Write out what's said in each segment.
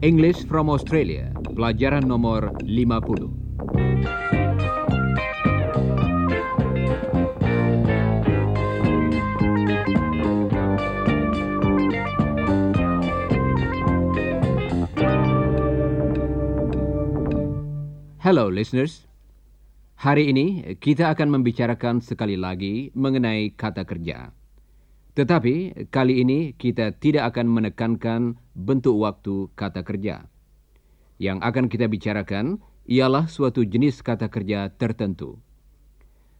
English from Australia, pelajaran nomor 50. Hello listeners. Hari ini kita akan membicarakan sekali lagi mengenai kata kerja. Tetapi kali ini kita tidak akan menekankan bentuk waktu kata kerja. Yang akan kita bicarakan ialah suatu jenis kata kerja tertentu.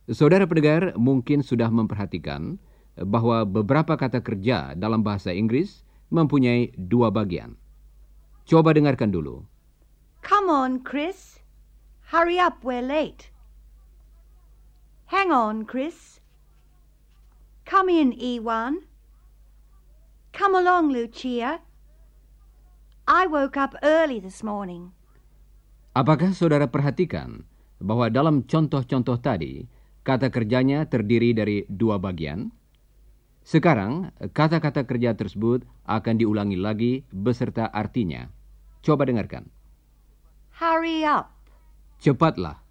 Saudara pendengar mungkin sudah memperhatikan bahwa beberapa kata kerja dalam bahasa Inggris mempunyai dua bagian. Coba dengarkan dulu. Come on, Chris. Hurry up, we're late. Hang on, Chris. Come in, Ewan. Come along, Lucia. I woke up early this morning. Apakah saudara perhatikan bahwa dalam contoh-contoh tadi, kata kerjanya terdiri dari dua bagian? Sekarang, kata-kata kerja tersebut akan diulangi lagi beserta artinya. Coba dengarkan. Hurry up. Cepatlah,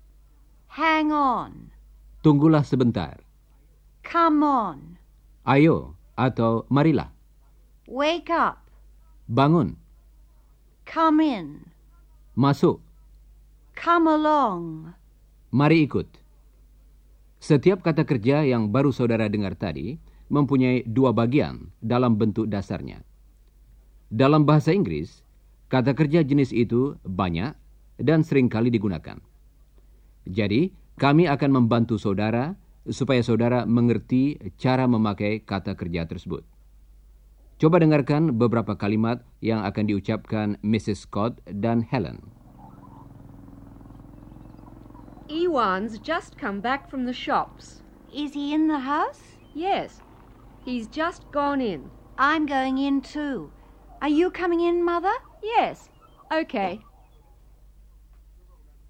Hang on. Tunggulah sebentar. Come on. Ayo atau marilah, Wake up. bangun, Come in. masuk, Come along. mari ikut. Setiap kata kerja yang baru saudara dengar tadi mempunyai dua bagian dalam bentuk dasarnya. Dalam bahasa Inggris, kata kerja jenis itu banyak dan sering kali digunakan. Jadi, kami akan membantu saudara supaya saudara mengerti cara memakai kata kerja tersebut. Coba dengarkan beberapa kalimat yang akan diucapkan Mrs. Scott dan Helen. Ewan's just come back from the shops. Is he in the house? Yes, he's just gone in. I'm going in too. Are you coming in, Mother? Yes, okay.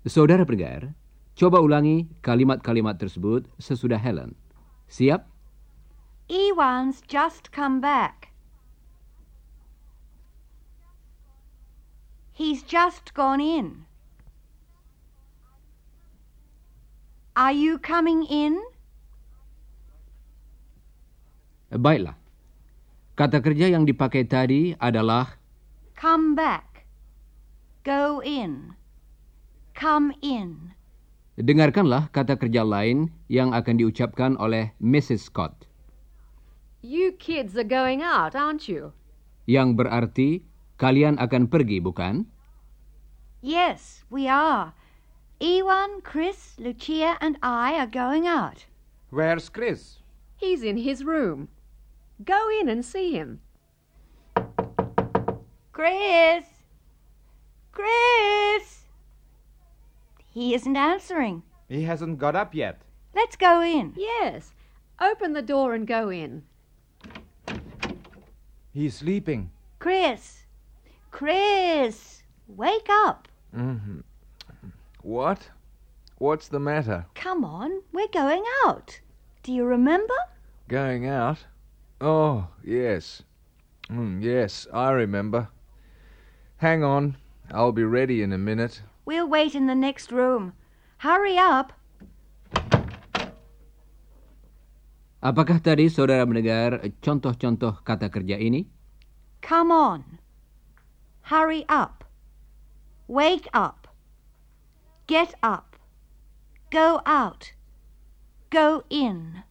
Saudara pendengar, coba ulangi kalimat-kalimat tersebut sesudah Helen. Siap? Ewan's just come back. He's just gone in. Are you coming in? Baiklah. Kata kerja yang dipakai tadi adalah Come back. Go in. Come in. Dengarkanlah kata kerja lain yang akan diucapkan oleh Mrs. Scott You kids are going out, aren't you? yang berarti kalian akan pergi, bukan? Yes, we are. Ewan, Chris, Lucia, and I are going out. Where's Chris? He's in his room. Go in and see him. Chris! Chris! He isn't answering. He hasn't got up yet. Let's go in. Yes, open the door and go in. He's sleeping. Chris! Chris! Wake up! Mm-hmm. What? What's the matter? Come on, we're going out. Do you remember? Going out? Oh, yes. Mm, yes, I remember. Hang on. I'll be ready in a minute. We'll wait in the next room. Hurry up. Apakah tadi saudara mendengar contoh-contoh kata kerja ini? Come on. Hurry up. Wake up. Get up. Go out. Go in.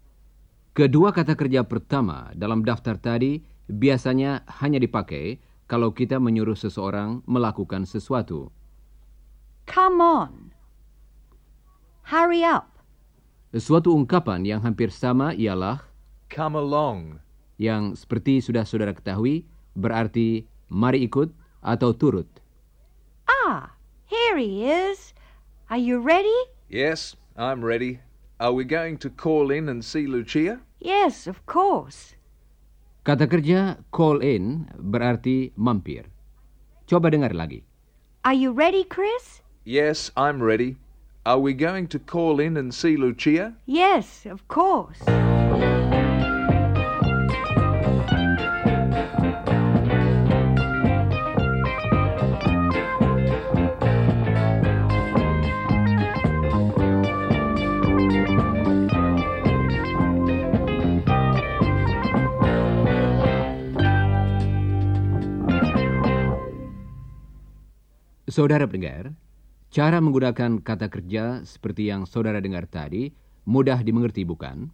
Kedua kata kerja pertama dalam daftar tadi biasanya hanya dipakai kalau kita menyuruh seseorang melakukan sesuatu. Come on. Hurry up. Suatu ungkapan yang hampir sama ialah Come along. yang seperti sudah saudara ketahui berarti mari ikut atau turut. Ah, here he is. Are you ready? Yes, I'm ready. Are we going to call in and see Lucia? Yes, of course. Kata kerja call in berarti mampir. Coba dengar lagi. Are you ready, Chris? Yes, I'm ready. Are we going to call in and see Lucia? Yes, of course. Saudara pendengar, cara menggunakan kata kerja seperti yang saudara dengar tadi mudah dimengerti bukan?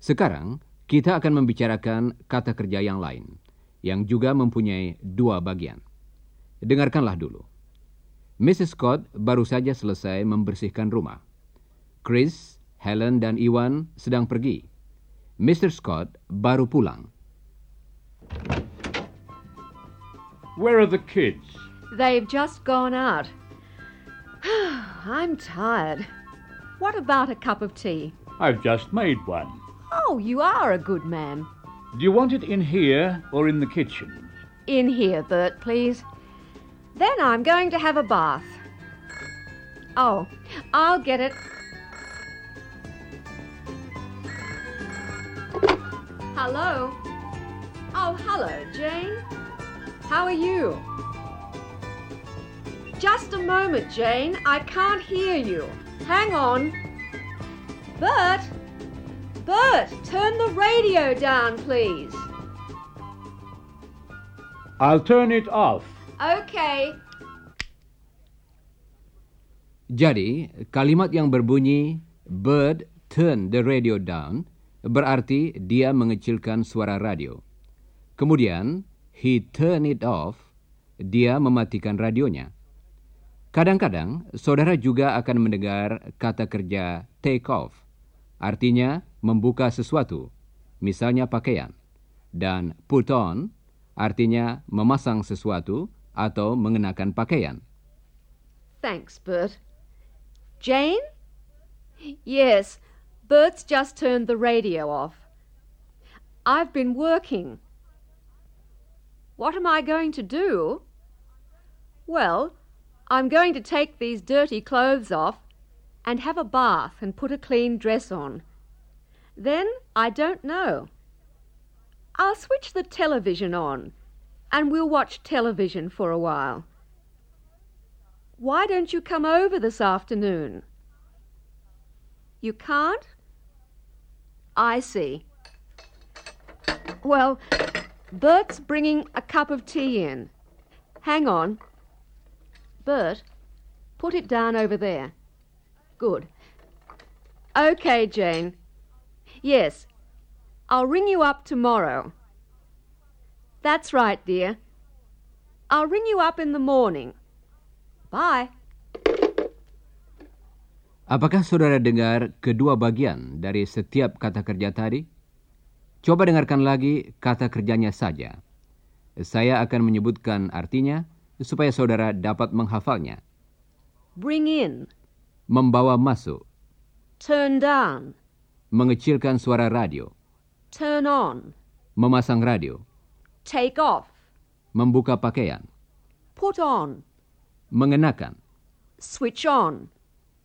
Sekarang kita akan membicarakan kata kerja yang lain yang juga mempunyai dua bagian. Dengarkanlah dulu. Mrs. Scott baru saja selesai membersihkan rumah. Chris, Helen, dan Iwan sedang pergi. Mr. Scott baru pulang. Where are the kids? They've just gone out. I'm tired. What about a cup of tea? I've just made one. Oh, you are a good man. Do you want it in here or in the kitchen? In here, Bert, please. Then I'm going to have a bath. Oh, I'll get it. Hello? Oh, hello, Jane. How are you? Just a moment, Jane. I can't hear you. Hang on. Bert! Bert, turn the radio down, please. I'll turn it off. Okay. Jadi, kalimat yang berbunyi Bird turn the radio down berarti dia mengecilkan suara radio. Kemudian, he turn it off, dia mematikan radionya. Kadang-kadang, saudara juga akan mendengar kata kerja take off, artinya membuka sesuatu, misalnya pakaian, dan put on, artinya memasang sesuatu atau mengenakan pakaian. Thanks, Bert. Jane? Yes, Bert's just turned the radio off. I've been working. What am I going to do? Well, I'm going to take these dirty clothes off and have a bath and put a clean dress on. Then I don't know. I'll switch the television on and we'll watch television for a while. Why don't you come over this afternoon? You can't? I see. Well, Bert's bringing a cup of tea in. Hang on. Bert, put it down over there. Good. Okay, Jane. Yes, I'll ring you up tomorrow. That's right, dear. I'll ring you up in the morning. Bye. Apakah saudara dengar kedua bagian dari setiap kata kerja tadi? Coba dengarkan lagi kata kerjanya saja. Saya akan menyebutkan artinya supaya saudara dapat menghafalnya. Bring in. Membawa masuk, Turn down. mengecilkan suara radio, Turn on. memasang radio, Take off. membuka pakaian, Put on. mengenakan, Switch on.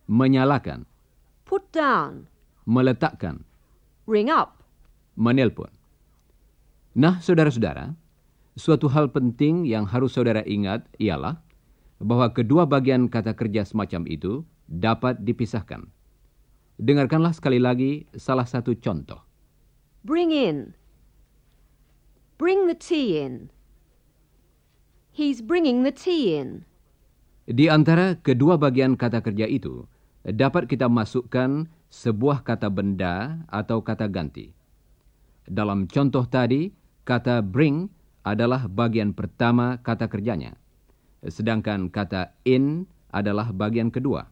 menyalakan, Put down. meletakkan, Ring up. menelpon. Nah, saudara-saudara, suatu hal penting yang harus saudara ingat ialah bahwa kedua bagian kata kerja semacam itu dapat dipisahkan. Dengarkanlah sekali lagi salah satu contoh. Bring in. Bring the tea in. He's bringing the tea in. Di antara kedua bagian kata kerja itu, dapat kita masukkan sebuah kata benda atau kata ganti. Dalam contoh tadi, kata bring adalah bagian pertama kata kerjanya, sedangkan kata in adalah bagian kedua.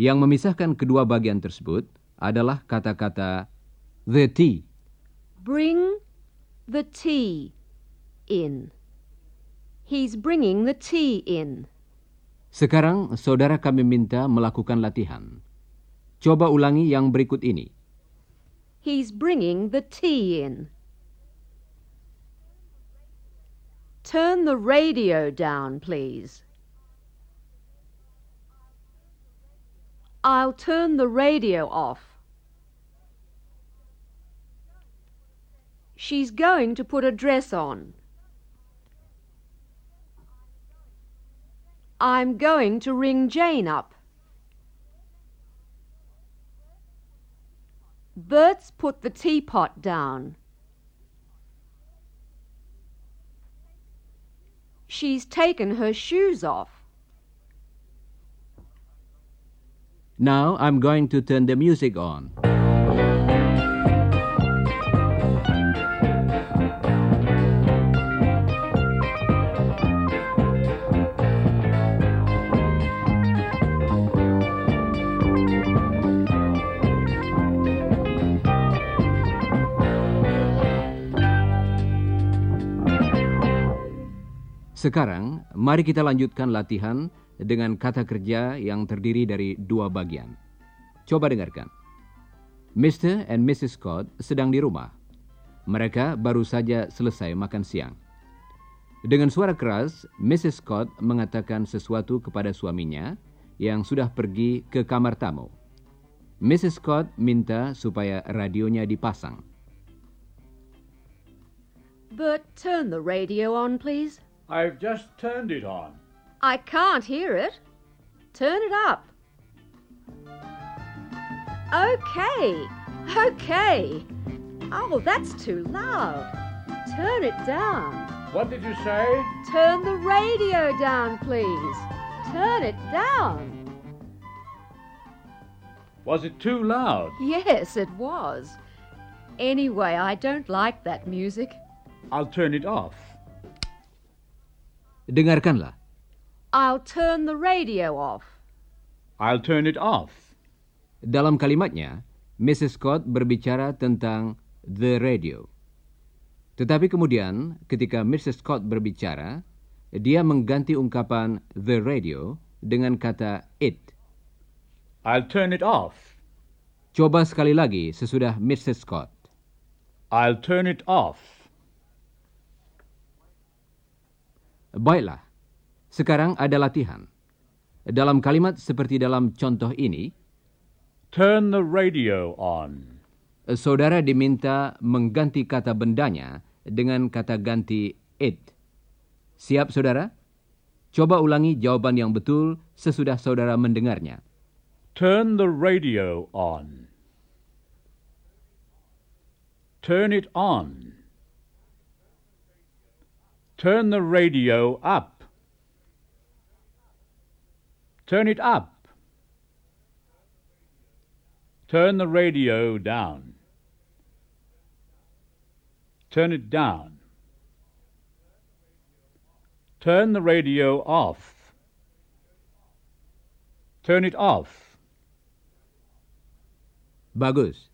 Yang memisahkan kedua bagian tersebut adalah kata-kata the tea. Bring the tea in. He's bringing the tea in. Sekarang saudara kami minta melakukan latihan. Coba ulangi yang berikut ini. He's bringing the tea in. Turn the radio down, please. I'll turn the radio off. She's going to put a dress on. I'm going to ring Jane up. Bert's put the teapot down. She's taken her shoes off. Now I'm going to turn the music on. Sekarang, mari kita lanjutkan latihan dengan kata kerja yang terdiri dari dua bagian. Coba dengarkan. Mr. and Mrs. Scott sedang di rumah. Mereka baru saja selesai makan siang. Dengan suara keras, Mrs. Scott mengatakan sesuatu kepada suaminya yang sudah pergi ke kamar tamu. Mrs. Scott minta supaya radionya dipasang. Bert, turn the radio on, please. I've just turned it on. I can't hear it. Turn it up. Okay, okay. Oh, that's too loud. Turn it down. What did you say? Turn the radio down, please. Turn it down. Was it too loud? Yes, it was. Anyway, I don't like that music. I'll turn it off. Dengarkanlah. I'll turn the radio off. I'll turn it off. Dalam kalimatnya, Mrs. Scott berbicara tentang the radio. Tetapi kemudian, ketika Mrs. Scott berbicara, dia mengganti ungkapan the radio dengan kata it. I'll turn it off. Coba sekali lagi sesudah Mrs. Scott. I'll turn it off. Baiklah, sekarang ada latihan. Dalam kalimat seperti dalam contoh ini, Turn the radio on. saudara diminta mengganti kata bendanya dengan kata ganti it. Siap, saudara? Coba ulangi jawaban yang betul sesudah saudara mendengarnya. Turn the radio on. Turn it on. Turn the radio up. Turn it up. Turn the radio down. Turn it down. Turn the radio off. Turn it off. Bagus.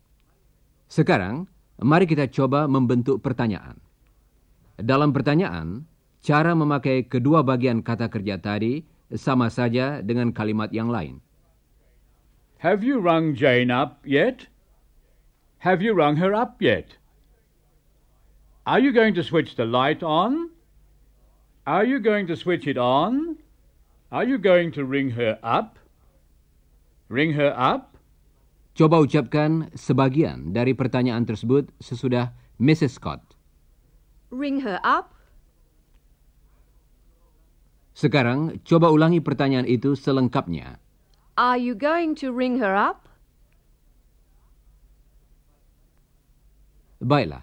Sekarang, mari kita coba membentuk pertanyaan. Dalam pertanyaan, cara memakai kedua bagian kata kerja tadi sama saja dengan kalimat yang lain. Have you rung Jane up yet? Have you rung her up yet? Are you going to switch the light on? Are you going to switch it on? Are you going to ring her up? Ring her up? Coba ucapkan sebagian dari pertanyaan tersebut sesudah Mrs. Scott. Ring her up? Sekarang, coba ulangi pertanyaan itu selengkapnya. Are you going to ring her up? Baiklah.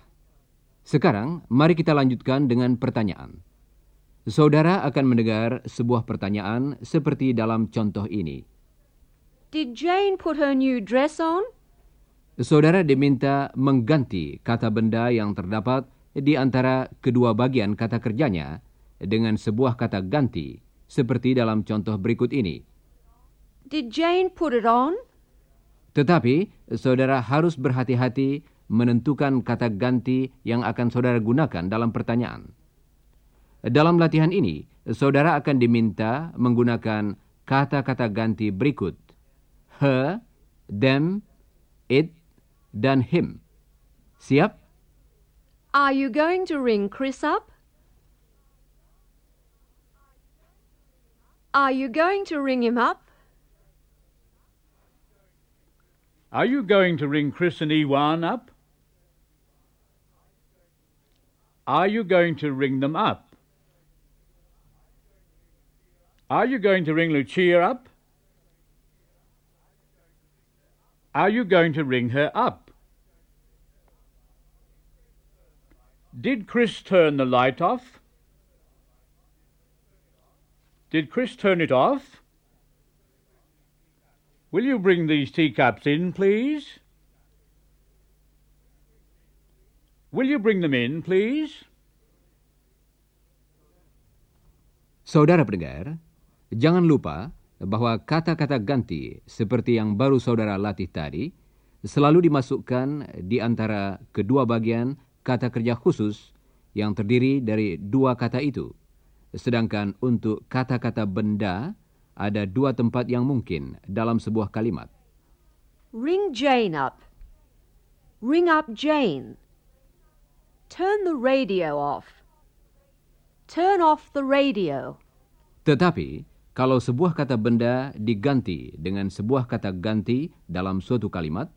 Sekarang, mari kita lanjutkan dengan pertanyaan. Saudara akan mendengar sebuah pertanyaan seperti dalam contoh ini. Did Jane put her new dress on? Saudara diminta mengganti kata benda yang terdapat di antara kedua bagian kata kerjanya dengan sebuah kata ganti, seperti dalam contoh berikut ini. Did Jane put it on? Tetapi, saudara harus berhati-hati menentukan kata ganti yang akan saudara gunakan dalam pertanyaan. Dalam latihan ini, saudara akan diminta menggunakan kata-kata ganti berikut. Her, them, it, dan him. Siap? Are you going to ring Chris up? Are you going to ring him up? Are you going to ring Chris and Ewan up? Are you going to ring them up? Are you going to ring Lucia up? Are you going to ring her up? Did Chris turn the light off? Did Chris turn it off? Will you bring these teacups in, please? Will you bring them in, please? Saudara pendengar, jangan lupa bahwa kata-kata ganti seperti yang baru saudara latih tadi selalu dimasukkan di antara kedua bagian kata kerja khusus yang terdiri dari dua kata itu. Sedangkan untuk kata-kata benda ada dua tempat yang mungkin dalam sebuah kalimat. Ring Jane up. Ring up Jane. Turn the radio off. Turn off the radio. Tetapi, kalau sebuah kata benda diganti dengan sebuah kata ganti dalam suatu kalimat,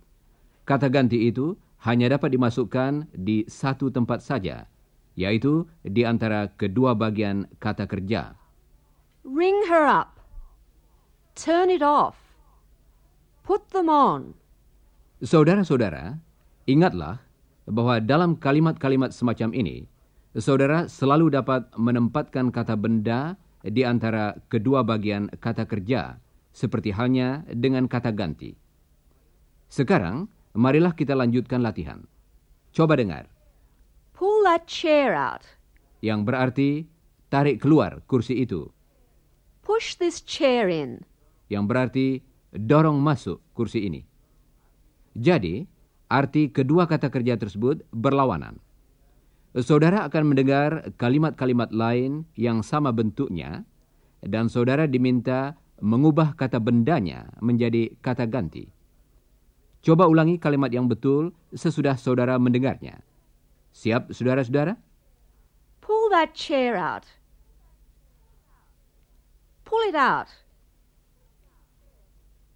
kata ganti itu hanya dapat dimasukkan di satu tempat saja, yaitu di antara kedua bagian kata kerja. Ring her up. Turn it off. Put them on. Saudara-saudara, ingatlah bahwa dalam kalimat-kalimat semacam ini, saudara selalu dapat menempatkan kata benda di antara kedua bagian kata kerja, seperti halnya dengan kata ganti. Sekarang, marilah kita lanjutkan latihan. Coba dengar, Pull that chair out. yang berarti tarik keluar kursi itu, Push this chair in. yang berarti dorong masuk kursi ini. Jadi, arti kedua kata kerja tersebut berlawanan. Saudara akan mendengar kalimat-kalimat lain yang sama bentuknya, dan saudara diminta mengubah kata bendanya menjadi kata ganti. Coba ulangi kalimat yang betul sesudah saudara mendengarnya. Siap, saudara-saudara? Pull that chair out. Pull it out.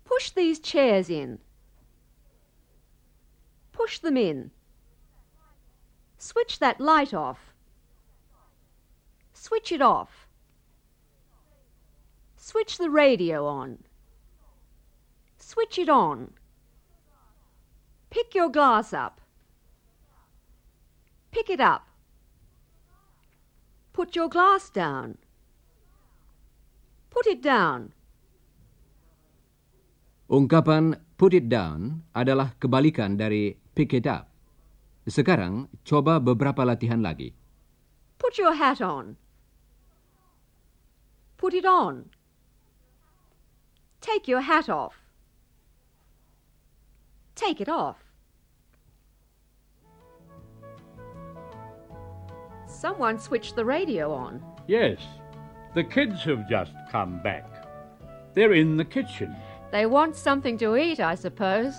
Push these chairs in. Push them in. Switch that light off. Switch it off. Switch the radio on. Switch it on. Pick your glass up. Pick it up. Put your glass down. Put it down. Ungkapan put it down adalah kebalikan dari pick it up. Sekarang, coba beberapa latihan lagi. Put your hat on. Put it on. Take your hat off. Take it off. Someone switched the radio on. Yes, the kids have just come back. They're in the kitchen. They want something to eat, I suppose.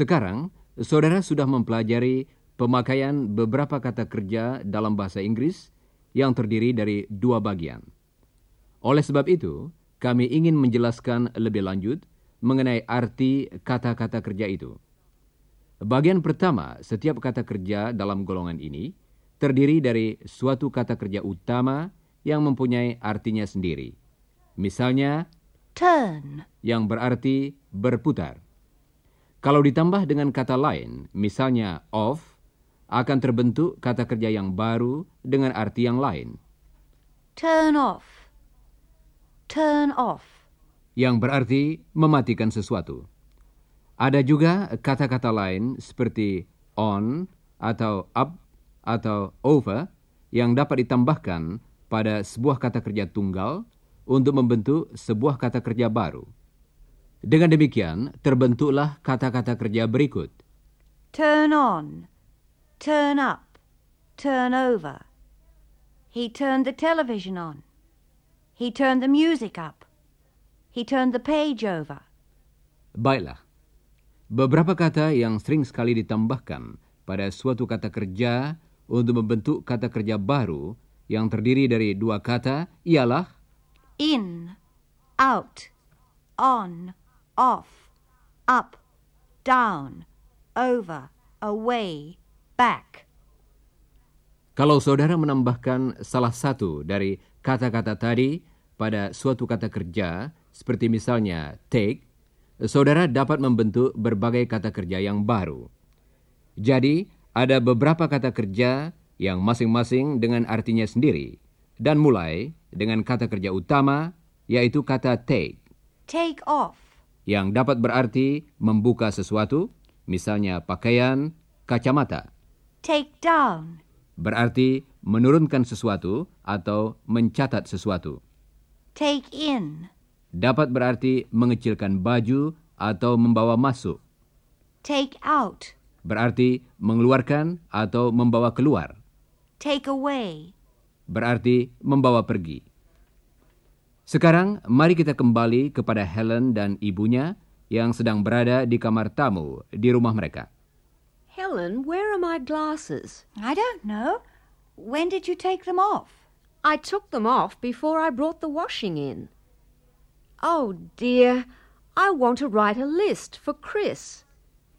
Sekarang, saudara sudah mempelajari pemakaian beberapa kata kerja dalam bahasa Inggris yang terdiri dari dua bagian. Oleh sebab itu, kami ingin menjelaskan lebih lanjut mengenai arti kata-kata kerja itu. Bagian pertama, setiap kata kerja dalam golongan ini terdiri dari suatu kata kerja utama yang mempunyai artinya sendiri. Misalnya, Turn. yang berarti berputar. Kalau ditambah dengan kata lain, misalnya off, akan terbentuk kata kerja yang baru dengan arti yang lain, Turn off. Turn off. yang berarti mematikan sesuatu. Ada juga kata-kata lain seperti on atau up atau over yang dapat ditambahkan pada sebuah kata kerja tunggal untuk membentuk sebuah kata kerja baru. Dengan demikian, terbentuklah kata-kata kerja berikut. Turn on. Turn up. Turn over. He turned the television on. He turned the music up. He turned the page over. Baiklah. Beberapa kata yang sering sekali ditambahkan pada suatu kata kerja untuk membentuk kata kerja baru yang terdiri dari dua kata ialah In, out, on, off, up, down, over, away, back. Kalau saudara menambahkan salah satu dari kata-kata tadi pada suatu kata kerja, seperti misalnya take, saudara dapat membentuk berbagai kata kerja yang baru. Jadi, ada beberapa kata kerja yang masing-masing dengan artinya sendiri, dan mulai dengan kata kerja utama, yaitu kata take, Take off. Yang dapat berarti membuka sesuatu, misalnya pakaian, kacamata. Take down. berarti menurunkan sesuatu atau mencatat sesuatu. Take in. Dapat berarti mengecilkan baju atau membawa masuk. Take out. Berarti mengeluarkan atau membawa keluar. Take away. Berarti membawa pergi. Sekarang mari kita kembali kepada Helen dan ibunya yang sedang berada di kamar tamu di rumah mereka. Helen, where are my glasses? I don't know. When did you take them off? I took them off before I brought the washing in. Oh dear, I want to write a list for Chris.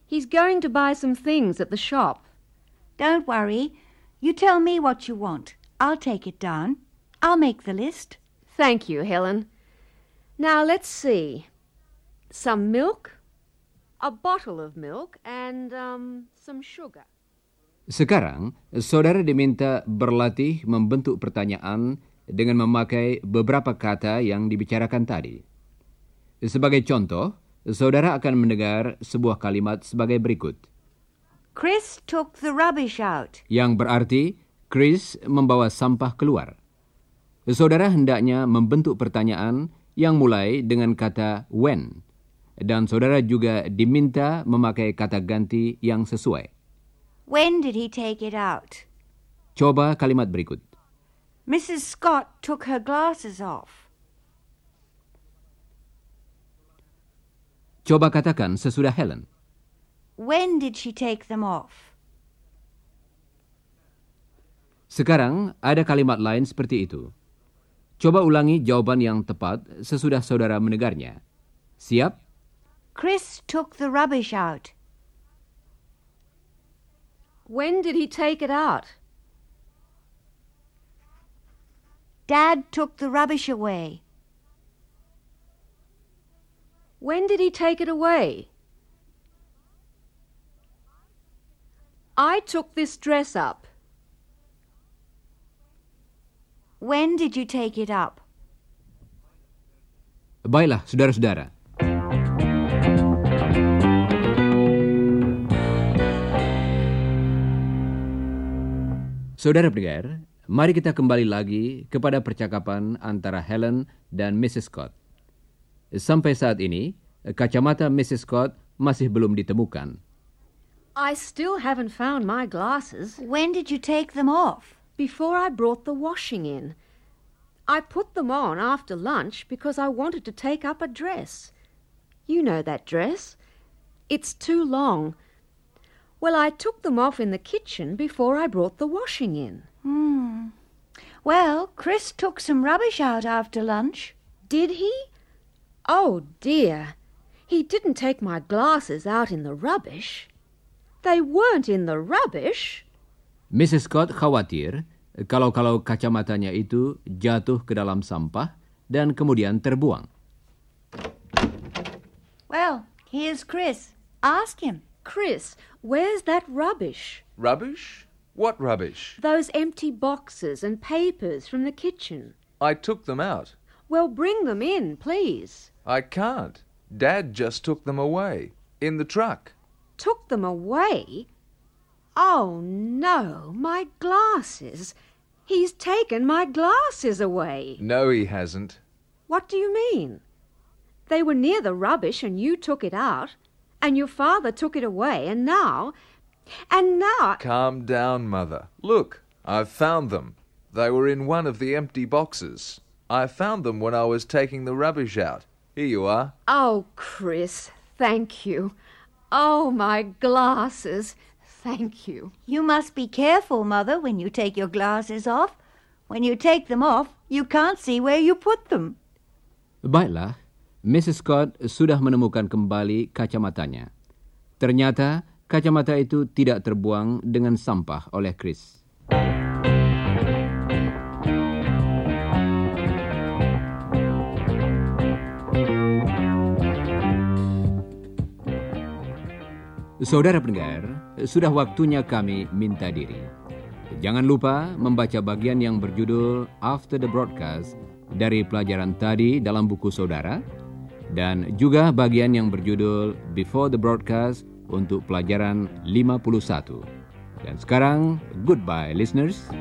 He's going to buy some things at the shop. Don't worry. You tell me what you want. I'll take it down. I'll make the list. Thank you, Helen. Now let's see. Some milk, a bottle of milk, and um, some sugar. Sekarang, saudara diminta berlatih membentuk pertanyaan dengan memakai beberapa kata yang dibicarakan tadi. Sebagai contoh, saudara akan mendengar sebuah kalimat sebagai berikut, Chris took the rubbish out. yang berarti Chris membawa sampah keluar. Saudara hendaknya membentuk pertanyaan yang mulai dengan kata when, dan saudara juga diminta memakai kata ganti yang sesuai. When did he take it out? Coba kalimat berikut. Mrs. Scott took her glasses off. Coba katakan sesudah Helen. When did she take them off? Sekarang ada kalimat lain seperti itu. Coba ulangi jawaban yang tepat sesudah saudara mendengarnya. Siap? Chris took the rubbish out. When did he take it out? Dad took the rubbish away. When did he take it away? I took this dress up. When did you take it up? Baiklah, saudara-saudara. Saudara pendengar, mari kita kembali lagi kepada percakapan antara Helen dan Mrs. Scott. Sampai saat ini, kacamata Mrs. Scott masih belum ditemukan. I still haven't found my glasses. When did you take them off? Before I brought the washing in. I put them on after lunch because I wanted to take up a dress. You know that dress. It's too long. Well, I took them off in the kitchen before I brought the washing in. Hmm. Well, Chris took some rubbish out after lunch. Did he? Oh dear. He didn't take my glasses out in the rubbish. They weren't in the rubbish. Mrs. Scott khawatir kalau-kalau kacamatanya itu jatuh ke dalam sampah dan kemudian terbuang. Well, here's Chris. Ask him. Chris, where's that rubbish? Rubbish? What rubbish? Those empty boxes and papers from the kitchen. I took them out. Well, bring them in, please. I can't. Dad just took them away. In the truck. Took them away? Oh, no, my glasses. He's taken my glasses away. No, he hasn't. What do you mean? They were near the rubbish and you took it out, and your father took it away, and now. And now. Calm down, Mother. Look, I've found them. They were in one of the empty boxes. I found them when I was taking the rubbish out. Here you are. Oh, Chris, thank you. Oh, my glasses. Thank you. You must be careful, Mother, when you take your glasses off. When you take them off, you can't see where you put them. Baiklah, Mrs. Scott sudah menemukan kembali kacamatanya. Ternyata kacamata itu tidak terbuang dengan sampah oleh Chris. Saudara pendengar, sudah waktunya kami minta diri. Jangan lupa membaca bagian yang berjudul After the Broadcast dari pelajaran tadi dalam buku saudara dan juga bagian yang berjudul Before the Broadcast untuk pelajaran 51. Dan sekarang, goodbye listeners.